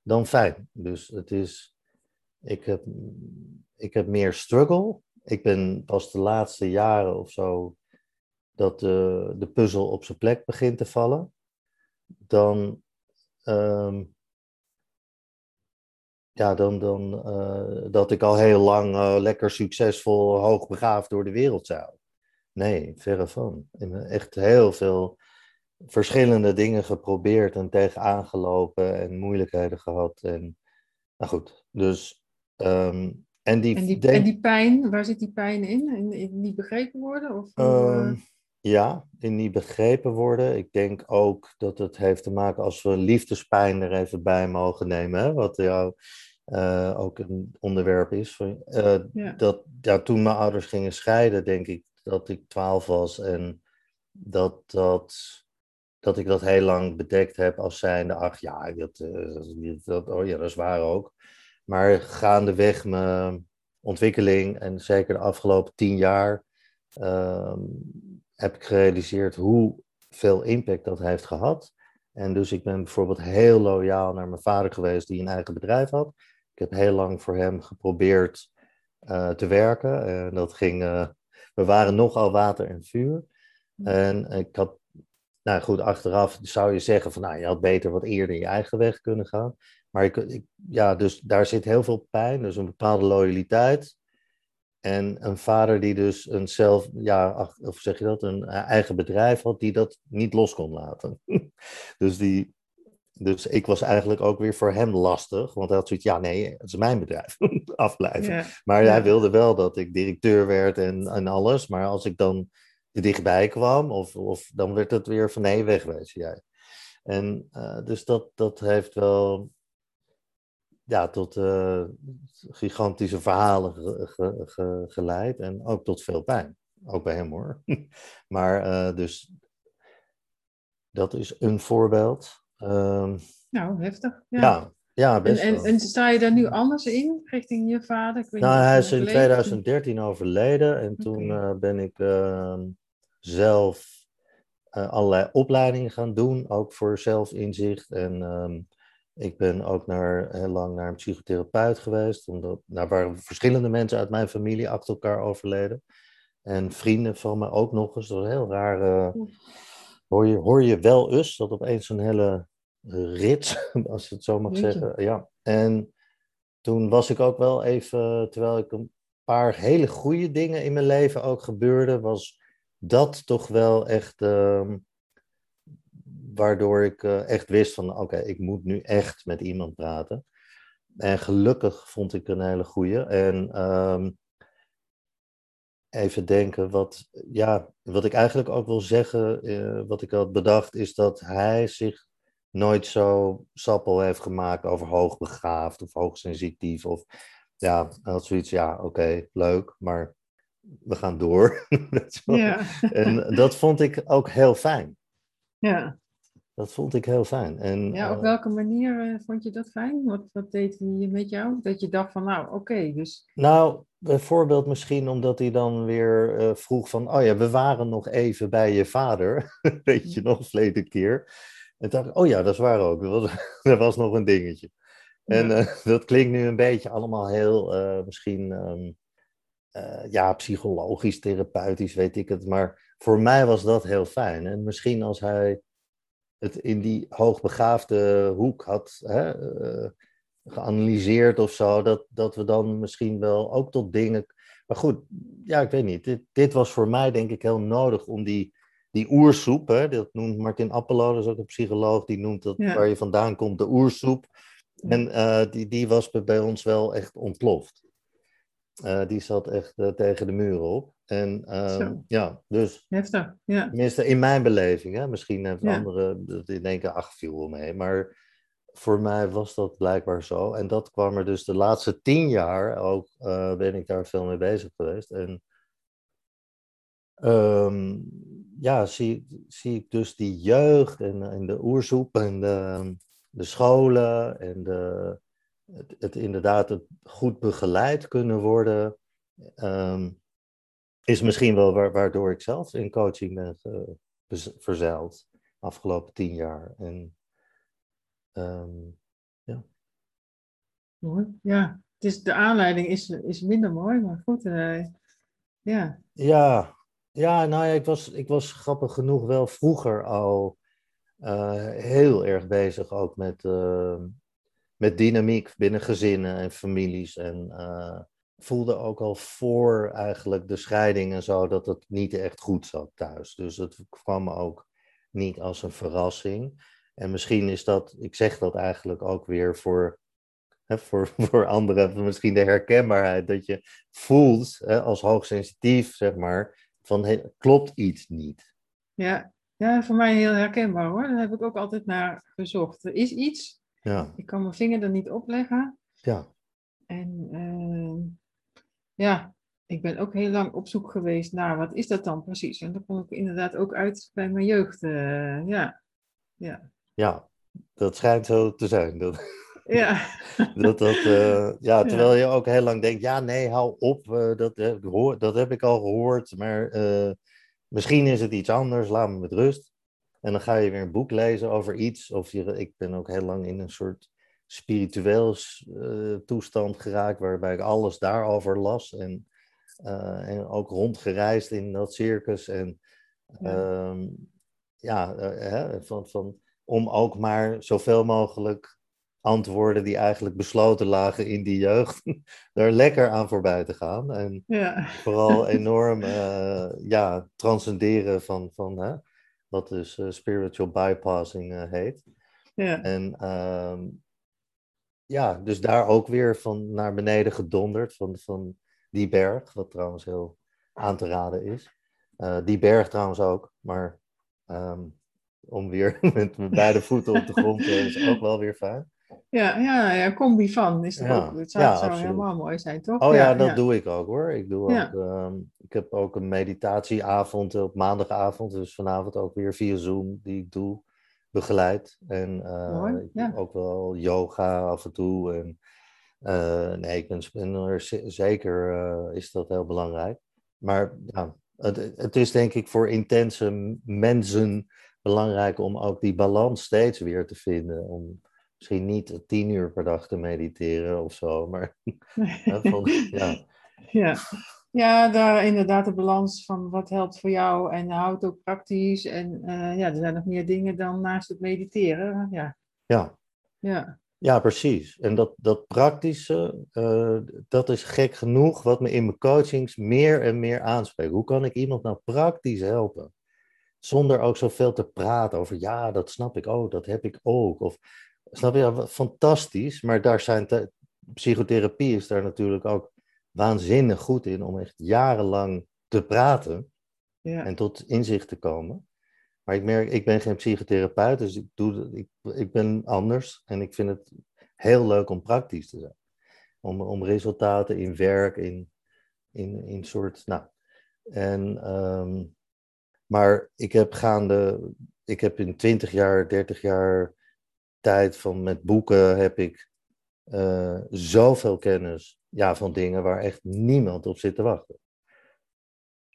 dan fijn. Dus het is, ik heb, ik heb meer struggle. Ik ben pas de laatste jaren of zo dat de, de puzzel op zijn plek begint te vallen, dan, ehm, ja, dan, dan uh, dat ik al heel lang uh, lekker succesvol, hoogbegaafd door de wereld zou. Nee, verre van. Echt heel veel verschillende dingen geprobeerd en tegenaan gelopen en moeilijkheden gehad. En, nou goed, dus. Um, en, die, en, die, en die pijn, waar zit die pijn in? In, in niet begrepen worden? Of, um, ja, in niet begrepen worden. Ik denk ook dat het heeft te maken als we liefdespijn er even bij mogen nemen, hè, wat jou uh, ook een onderwerp is. Uh, ja. Dat ja, toen mijn ouders gingen scheiden, denk ik dat ik twaalf was en dat, dat, dat ik dat heel lang bedekt heb als zijnde, ach ja, dat, uh, dat, oh ja, dat is waar ook. Maar gaandeweg mijn ontwikkeling en zeker de afgelopen tien jaar uh, heb ik gerealiseerd hoeveel impact dat heeft gehad. En dus ik ben bijvoorbeeld heel loyaal naar mijn vader geweest die een eigen bedrijf had. Ik heb heel lang voor hem geprobeerd uh, te werken. En dat ging, uh, we waren nogal water en vuur. En ik had, nou goed, achteraf zou je zeggen van, nou, je had beter wat eerder je eigen weg kunnen gaan. Maar ik, ik, ja, dus daar zit heel veel pijn, dus een bepaalde loyaliteit. En een vader die dus een zelf, ja, of zeg je dat, een eigen bedrijf had, die dat niet los kon laten. dus, die, dus ik was eigenlijk ook weer voor hem lastig, want hij had zoiets, ja nee, het is mijn bedrijf, afblijven. Maar hij wilde wel dat ik directeur werd en, en alles, maar als ik dan er dichtbij kwam, of, of dan werd het weer van nee, wegwezen jij. En uh, dus dat, dat heeft wel ja, tot uh, gigantische verhalen geleid en ook tot veel pijn. Ook bij hem hoor. maar uh, dus dat is een voorbeeld. Um, nou, heftig. Ja, ja, ja best en, en, en, sta je daar nu anders in richting je vader? nou, hij is in 2013 overleden en toen uh, ben ik ehm, zelf allerlei opleidingen gaan doen, ook voor zelfinzicht en um, ik ben ook naar, heel lang naar een psychotherapeut geweest. Omdat, daar waren verschillende mensen uit mijn familie achter elkaar overleden. En vrienden van me ook nog eens. Dat was heel raar. Uh, hoor, je, hoor je wel eens dat opeens een hele rit, als je het zo mag zeggen. Ja. En toen was ik ook wel even, terwijl ik een paar hele goede dingen in mijn leven ook gebeurde, was dat toch wel echt. Uh, waardoor ik uh, echt wist van oké, ik moet nu echt met iemand praten. En gelukkig vond ik een hele goeie. En um, even denken, wat, ja, wat ik eigenlijk ook wil zeggen, uh, wat ik had bedacht, is dat hij zich nooit zo sappel heeft gemaakt over hoogbegaafd of hoogsensitief. Of ja, had zoiets, ja, oké, okay, leuk, maar we gaan door. ja. En dat vond ik ook heel fijn. Ja. Dat vond ik heel fijn. En, ja, op eh, welke manier uh, vond je dat fijn? Wat, wat deed hij met jou? Dat je dacht van, nou, oké, dus... Nou, bijvoorbeeld misschien omdat hij dan weer uh, vroeg van, oh ja, we waren nog even bij je vader. Weet je nog, verleden keer. En dacht ik, oh ja, dat is waar ook. Dat was, dat was nog een dingetje. En ja. dat klinkt nu een beetje allemaal heel, misschien, um, ja, psychologisch, therapeutisch, weet ik het. Maar voor mij was dat heel fijn. En misschien als hij het in die hoogbegaafde hoek had hè, uh, geanalyseerd of zo, dat, dat we dan misschien wel ook tot dingen. Maar goed, ja, ik weet niet. Dit, dit was voor mij denk ik heel nodig om die, die oersoep, hè, dat noemt Martin Appelo, dat is ook een psycholoog, die noemt dat ja. waar je vandaan komt, de oersoep. En uh, die, die was bij ons wel echt ontploft. Uh, die zat echt tegen de muren op. En uh, ja, dus. Heftig, ja. Tenminste, in mijn beleving, hè. Misschien hebben ja. anderen die denken, ach, viel wel mee. Maar voor mij was dat blijkbaar zo. En dat kwam er dus de laatste tien jaar ook, uh, ben ik daar veel mee bezig geweest. En um, ja, zie, zie ik dus die jeugd en, en de oersoep en de, de scholen en de, het, het inderdaad het goed begeleid kunnen worden. Um, is misschien wel waardoor ik zelf in coaching ben verzeild de afgelopen tien jaar. En, um, ja. Mooi, ja. Het is, de aanleiding is, is minder mooi, maar goed. Uh, ja. Ja, Ja, nou ja, ik was, ik was grappig genoeg wel vroeger al uh, heel erg bezig ook met, uh, met dynamiek binnen gezinnen en families. En uh, voelde ook al voor eigenlijk de scheiding en zo dat het niet echt goed zat thuis. Dus het kwam ook niet als een verrassing. En misschien is dat, ik zeg dat eigenlijk ook weer voor, hè, voor, voor anderen, misschien de herkenbaarheid, dat je voelt hè, als hoogsensitief, zeg maar, van klopt iets niet. Ja, ja, voor mij heel herkenbaar hoor. Daar heb ik ook altijd naar gezocht. Er is iets, Ja, ik kan mijn vinger er niet op leggen. ja, En eh, ja, ik ben ook heel lang op zoek geweest naar wat is dat dan precies. En daar kom ik inderdaad ook uit bij mijn jeugd. eh, ja. Ja. ja. Dat schijnt zo te zijn. Dat, Ja. dat, dat, eh, ja, terwijl je ook heel lang denkt, ja, nee, hou op, eh, dat, heb ik gehoord, dat heb ik al gehoord, maar misschien is het iets anders, laat me met rust. En dan ga je weer een boek lezen over iets, of je, ik ben ook heel lang in een soort spiritueel eh, toestand geraakt, waarbij ik alles daarover las en, eh, en ook rondgereisd in dat circus. En Ja. ehm, ja, eh, hè, van, van, om ook maar zoveel mogelijk antwoorden die eigenlijk besloten lagen in die jeugd, er lekker aan voorbij te gaan. En Ja. vooral enorm ja, transcenderen van, van hè, wat dus eh, spiritual bypassing eh, heet. Ja. En ehm, ja, dus daar ook weer van naar beneden gedonderd van, van die berg, wat trouwens heel aan te raden is. Eh, die berg trouwens ook, maar ehm, om weer met mijn beide voeten op de grond te is ook wel weer fijn. Ja, ja, ja, combi van is Ja, ook. Het zou, ja, helemaal mooi zijn, toch? Oh ja, dat doe ik ook hoor. Ik, doe ook, ehm, ik heb ook een meditatieavond op maandagavond, dus vanavond ook weer via Zoom, die ik doe, begeleid. En eh, ik doe ook wel yoga af en toe. En, eh, nee, ik ben, ben er zeker, eh, is dat heel belangrijk. Maar ja, het, het is denk ik voor intense mensen belangrijk om ook die balans steeds weer te vinden. Om misschien niet tien uur per dag te mediteren of zo, maar van, ja. Ja. ja, daar inderdaad de balans van wat helpt voor jou en houd het ook praktisch. En eh, ja, er zijn nog meer dingen dan naast het mediteren. Ja, Ja, ja, ja, precies. En dat, dat praktische, eh, dat is gek genoeg wat me in mijn coachings meer en meer aanspreekt. Hoe kan ik iemand nou praktisch helpen? Zonder ook zoveel te praten over, ja, dat snap ik, oh, dat heb ik ook. Of, snap je, ja, fantastisch, maar daar zijn te- psychotherapie is daar natuurlijk ook waanzinnig goed in om echt jarenlang te praten. ja. en tot inzicht te komen. Maar ik merk, ik ben geen psychotherapeut, dus ik, doe, ik, ik ben anders. En ik vind het heel leuk om praktisch te zijn. Om, om resultaten in werk, in, in, in soort, nou. En, ehm, maar ik heb gaande, ik heb in 20 jaar, 30 jaar tijd van met boeken heb ik eh, zoveel kennis ja, van dingen waar echt niemand op zit te wachten.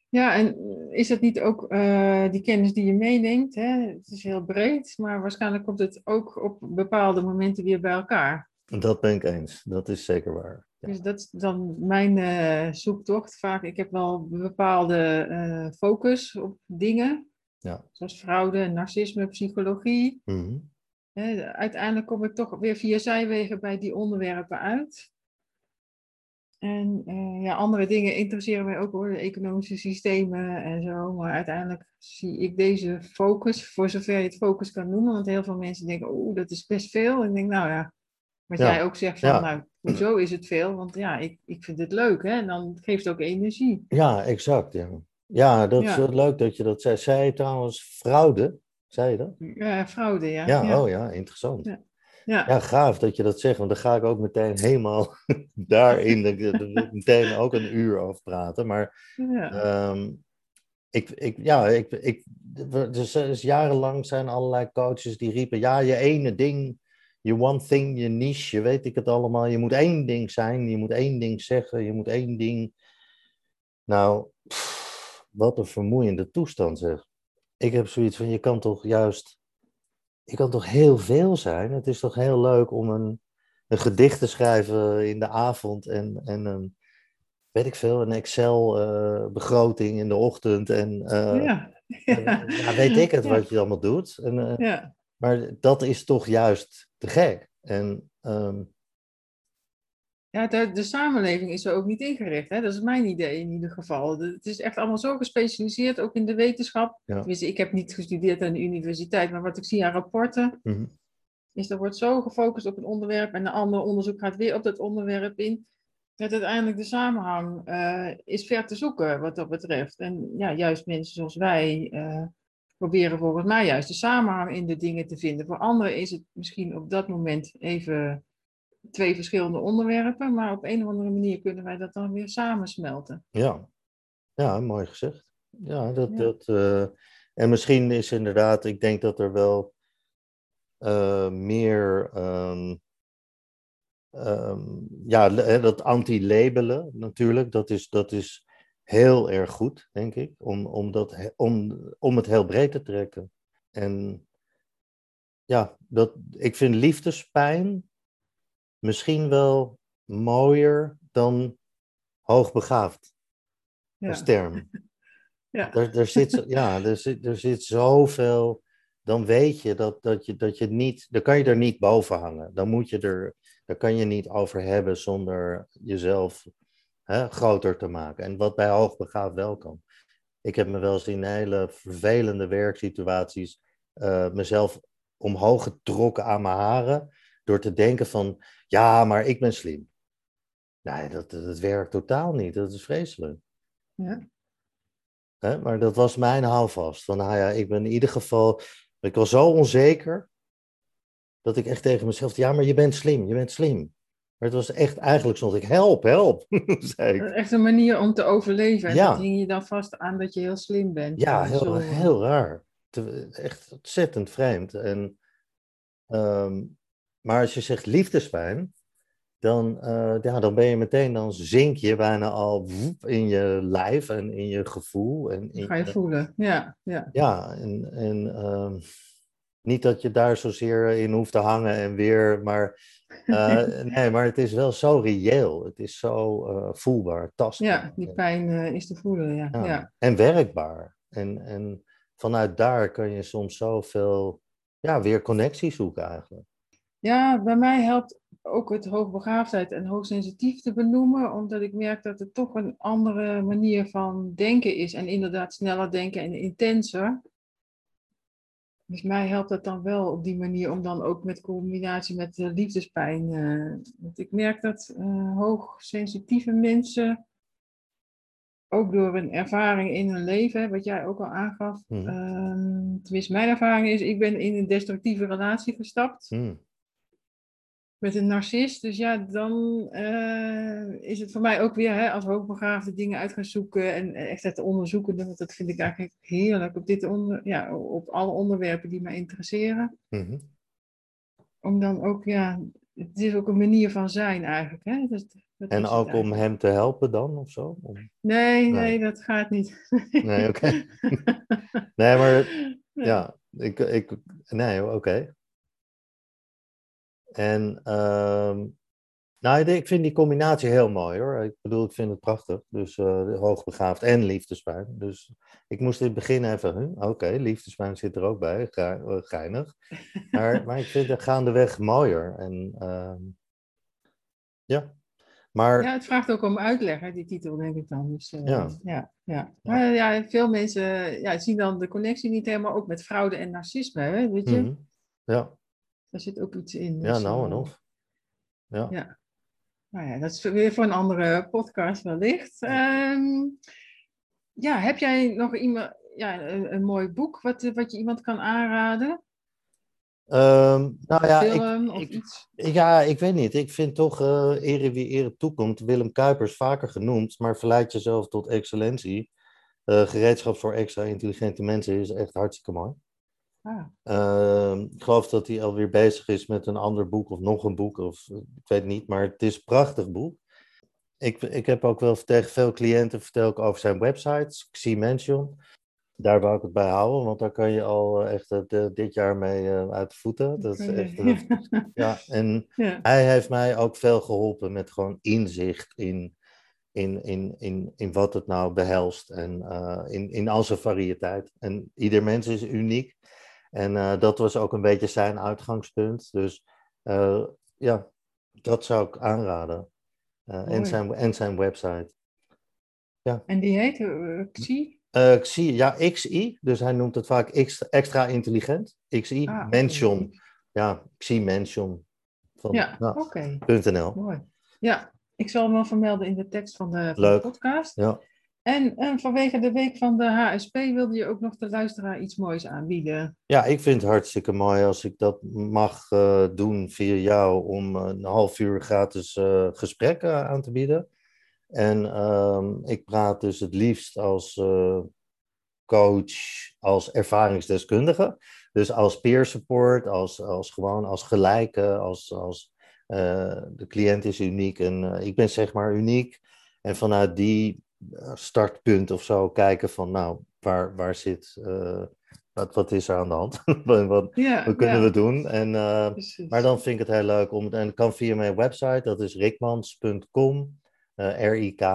Ja, en is het niet ook eh, die kennis die je meeneemt? Hè? Het is heel breed, maar waarschijnlijk komt het ook op bepaalde momenten weer bij elkaar. Dat ben ik eens, dat is zeker waar. Ja. Dus dat is dan mijn eh, zoektocht. Vaak, ik heb wel een bepaalde focus op dingen, Ja. zoals fraude, narcisme, psychologie. Mhm. Uiteindelijk kom ik toch weer via zijwegen bij die onderwerpen uit. En eh, ja, andere dingen interesseren mij ook hoor, de economische systemen en zo. Maar uiteindelijk zie ik deze focus, voor zover je het focus kan noemen. Want heel veel mensen denken, oeh, dat is best veel. En ik denk, nou ja, wat Ja, jij ook zegt van, ja. nou, hoezo is het veel? Want ja, ik, ik vind het leuk hè. En dan geeft het ook energie. Ja, exact. Ja, ja dat is Ja. leuk dat je dat zei. Je trouwens fraude? Zei je dat? Ja, fraude, ja. Ja, ja. oh ja, interessant. Ja. Ja. Ja, gaaf dat je dat zegt, want dan ga ik ook meteen helemaal daarin, ik meteen ook een uur over praten. Maar ja. ehm, ik, ik, ja, ik, ik, dus, dus jarenlang zijn allerlei coaches die riepen, ja, je ene ding, je one thing, je niche, je weet ik het allemaal. Je moet één ding zijn, je moet één ding zeggen, je moet één ding. Nou, pff, wat een vermoeiende toestand zeg. Ik heb zoiets van, je kan toch juist, je kan toch heel veel zijn. Het is toch heel leuk om een, een gedicht te schrijven in de avond en, en een, weet ik veel, een Excel-begroting in de ochtend. En ja. ja. ja, weet ik het Ja. wat je allemaal doet. En, eh, ja. Maar dat is toch juist te gek. En ehm, Ja, de, de samenleving is er ook niet ingericht. Hè? Dat is mijn idee in ieder geval. De- het is echt allemaal zo gespecialiseerd, ook in de wetenschap. Ja. Tenminste, ik heb niet gestudeerd aan de universiteit, maar wat ik zie aan rapporten, mhm. is er wordt zo gefocust op een onderwerp en een ander onderzoek gaat weer op dat onderwerp in. Dat uiteindelijk de samenhang eh, is ver te zoeken wat dat betreft. En ja, juist mensen zoals wij eh, proberen volgens mij juist de samenhang in de dingen te vinden. Voor anderen is het misschien op dat moment even twee verschillende onderwerpen, maar op een of andere manier kunnen wij dat dan weer samensmelten. ja. ja, mooi gezegd. Ja, dat, Ja. dat, eh, en misschien is inderdaad, ik denk dat er wel eh, meer, ehm, ehm, ja, dat anti-labelen natuurlijk, dat is, dat is heel erg goed, denk ik, om, om, dat, om, om het heel breed te trekken. En ja, dat, ik vind liefdespijn misschien wel mooier dan hoogbegaafd Ja. als term. Ja. Er, er, zit, ja, er, zit, er zit zoveel. Dan weet je dat, dat je dat je niet. Dan kan je er niet boven hangen. Dan moet je er. Daar kan je niet over hebben zonder jezelf hè, groter te maken. En wat bij hoogbegaafd wel kan. Ik heb me wel eens in hele vervelende werksituaties. eh, mezelf omhoog getrokken aan mijn haren. Door te denken van. Ja, maar ik ben slim. Nee, dat, dat werkt totaal niet. Dat is vreselijk. Ja. Hè? Maar dat was mijn houvast. Van, nou ja, ik ben in ieder geval. Ik was zo onzeker. Dat ik echt tegen mezelf. Ja, maar je bent slim, je bent slim. Maar het was echt, eigenlijk stond ik, help, help. zei ik. echt een manier om te overleven. En Ja. dat hing je dan vast aan dat je heel slim bent. Ja, heel, zo, eh, heel raar. Echt ontzettend vreemd. En, ehm, maar als je zegt liefdespijn. Dan, eh, ja, dan ben je meteen, dan zink je bijna al woep in je lijf en in je gevoel. En in Ga je voelen. Ja, ja. Ja, en, en ehm, niet dat je daar zozeer in hoeft te hangen en weer, maar, eh, nee, maar het is wel zo reëel. Het is zo eh, voelbaar, tastbaar. ja die pijn is te voelen. Ja. Ja, Ja. En werkbaar. En, en vanuit daar kan je soms zoveel, ja, weer connectie zoeken eigenlijk. Ja, bij mij helpt ook het hoogbegaafdheid en hoogsensitief te benoemen, omdat ik merk dat het toch een andere manier van denken is. En inderdaad sneller denken en intenser. Dus mij helpt dat dan wel op die manier om dan ook met combinatie met eh, liefdespijn. eh, want ik merk dat eh, hoogsensitieve mensen ook door een ervaring in hun leven, wat jij ook al aangaf. Mhm. ehm, tenminste, mijn ervaring is, ik ben in een destructieve relatie gestapt Hm. Met een narcist. Dus ja, dan eh, is het voor mij ook weer hè, als hoogbegaafde dingen uit gaan zoeken en echt het onderzoeken. Want dat vind ik eigenlijk heerlijk op, dit onder, ja, op alle onderwerpen die mij interesseren. Mhm. Om dan ook, ja, het is ook een manier van zijn eigenlijk. Hè? Dat, dat En ook om hem te helpen dan, of zo? Om- Nee, Nee. nee, dat gaat niet. Nee, oké. Nee, maar. Ja, ik, ik, nee, oké. En, ehm, nou, ik vind die combinatie heel mooi hoor. Ik bedoel, ik vind het prachtig. Dus eh, hoogbegaafd en liefdespijn. Dus ik moest in het begin even, huh, oké, liefdespijn zit er ook bij, eh, geinig. Maar, maar ik vind het gaandeweg mooier. En, ehm, ja, maar, Ja, het vraagt ook om uitleg, hè, die titel, denk ik dan. Dus, eh, Ja. ja. Ja, Maar ja, veel mensen ja, zien dan de connectie niet helemaal, ook met fraude en narcisme, hè, weet je. mhm, ja, Daar zit ook iets in. ja, dus, nou en eh, of. Ja. Ja. Nou ja, dat is weer voor een andere podcast wellicht. Ehm, ja, heb jij nog iemand, ja, een, een mooi boek wat, eh, wat je iemand kan aanraden? Ehm, nou ja, ik, Film of ik- iets? Ja, ik weet niet. Ik vind toch eh ere wie ere toekomt. Willem Kuipers vaker genoemd, maar verleid jezelf tot excellentie. Gereedschap voor extra intelligente mensen is echt hartstikke mooi. Ah, Ehm, ik geloof dat hij alweer bezig is met een ander boek of nog een boek, of eh, ik weet niet, maar het is een prachtig boek. Ik, ik heb ook wel tegen veel cliënten vertel ik over zijn websites, Ximension. Daar wou ik het bij houden, want daar kan je al eh, echt eh, dit jaar mee uit de voeten. Dat is echt, ja, en ja. hij heeft mij ook veel geholpen met gewoon inzicht in, in, in, in, in wat het nou behelst en uh, in, in al zijn variëteit. En ieder mens is uniek. En uh, dat was ook een beetje zijn uitgangspunt. Dus uh, ja, dat zou ik aanraden. en, zijn, en zijn website. Ja. En die heet XI? XI, ja, XI. Dus hij noemt het vaak extra, extra intelligent. XI, ah, Mention. Okay. Ja, XI Mention. Van, ja, nou, oké. Okay. .nl. Mooi. Ja, ik zal hem wel vermelden in de tekst van de, van de podcast. Ja. En, vanwege de week van de HSP wilde je ook nog de luisteraar iets moois aanbieden. Ja, ik vind het hartstikke mooi als ik dat mag uh, doen via jou om een half uur gratis uh, gesprek uh, aan te bieden. En uh, ik praat dus het liefst als coach, als ervaringsdeskundige. Dus als peer support, als, als gewoon als gelijke, als, als de cliënt is uniek en ik ben zeg maar uniek. En vanuit die eh, startpunt of zo kijken van, nou, waar, waar zit, wat, wat is er aan de hand? wat, ja, wat kunnen ja. we doen? En, maar dan vind ik het heel leuk om, en dat kan via mijn website, dat is rikmans.com, R-I-K-M-A-N-S.com.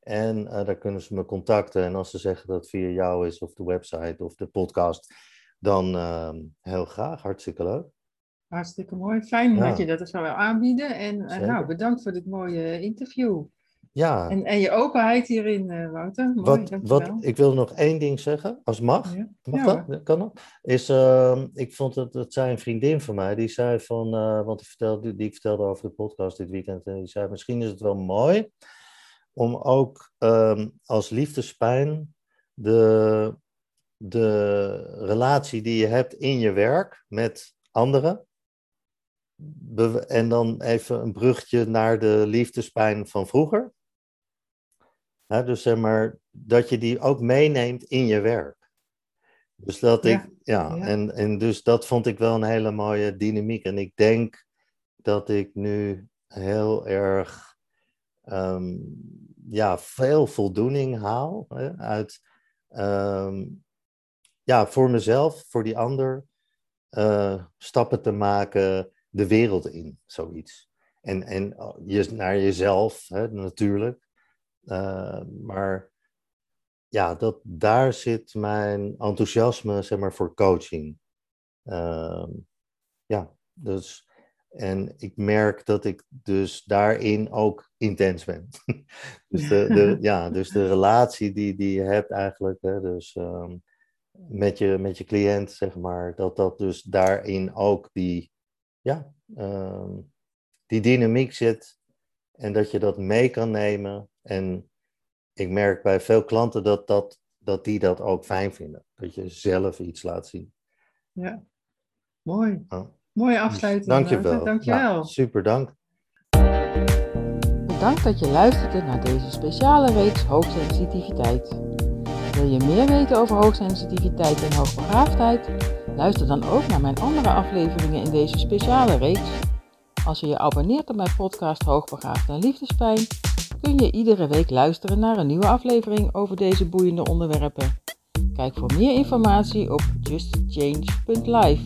En daar kunnen ze me contacten. En als ze zeggen dat het via jou is, of de website of de podcast, dan heel graag. Hartstikke leuk. Hartstikke mooi. Fijn ja. dat je dat zo wil aanbieden. En uh, nou, bedankt voor dit mooie interview. Ja. En, en je openheid hierin, uh, Wouter. Mooi, wat, wat, ik wil nog één ding zeggen, als mag. Ja. Mag ja, dat? Kan dat? Is, uh, ik vond het, dat zei een vriendin van mij, die zei van, want die, vertelde, die ik vertelde over de podcast dit weekend, en die zei, misschien is het wel mooi om ook um, als liefdespijn de, de relatie die je hebt in je werk met anderen, en dan even een brugje naar de liefdespijn van vroeger. dus zeg maar, dat je die ook meeneemt in je werk. Dus dat ik, ja, ja, En, en dus dat vond ik wel een hele mooie dynamiek. En ik denk dat ik nu heel erg, um, ja, veel voldoening haal hè, uit, um, ja, voor mezelf, voor die ander, uh, stappen te maken, de wereld in, zoiets. En, en je, naar jezelf, hè, natuurlijk. Uh, maar ja, dat, daar zit mijn enthousiasme zeg maar, voor coaching. Uh, ja, dus. En ik merk dat ik dus daarin ook intens ben. dus, de, de, ja, dus de relatie die, die je hebt eigenlijk, hè, dus um, met, je, met je cliënt, zeg maar, dat dat dus daarin ook die ja, uh, die dynamiek zit en dat je dat mee kan nemen. En ik merk bij veel klanten dat, dat, dat die dat ook fijn vinden. Dat je zelf iets laat zien. Ja, mooi. Oh. Mooie afsluiting. Dank je wel. Dank je wel. super dank. Bedankt dat je luisterde naar deze speciale reeks hoogsensitiviteit. Wil je meer weten over hoogsensitiviteit en hoogbegaafdheid? Luister dan ook naar mijn andere afleveringen in deze speciale reeks. Als je je abonneert op mijn podcast Hoogbegaafd en Liefdespijn, kun je iedere week luisteren naar een nieuwe aflevering over deze boeiende onderwerpen. Kijk voor meer informatie op justchange.live.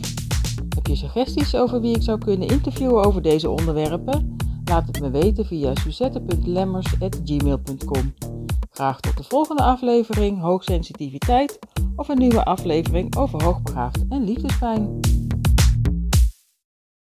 Heb je suggesties over wie ik zou kunnen interviewen over deze onderwerpen? Laat het me weten via suzette.lemmers.gmail.com. Graag tot de volgende aflevering Hoogsensitiviteit of een nieuwe aflevering over hoogbegaafd en liefdespijn.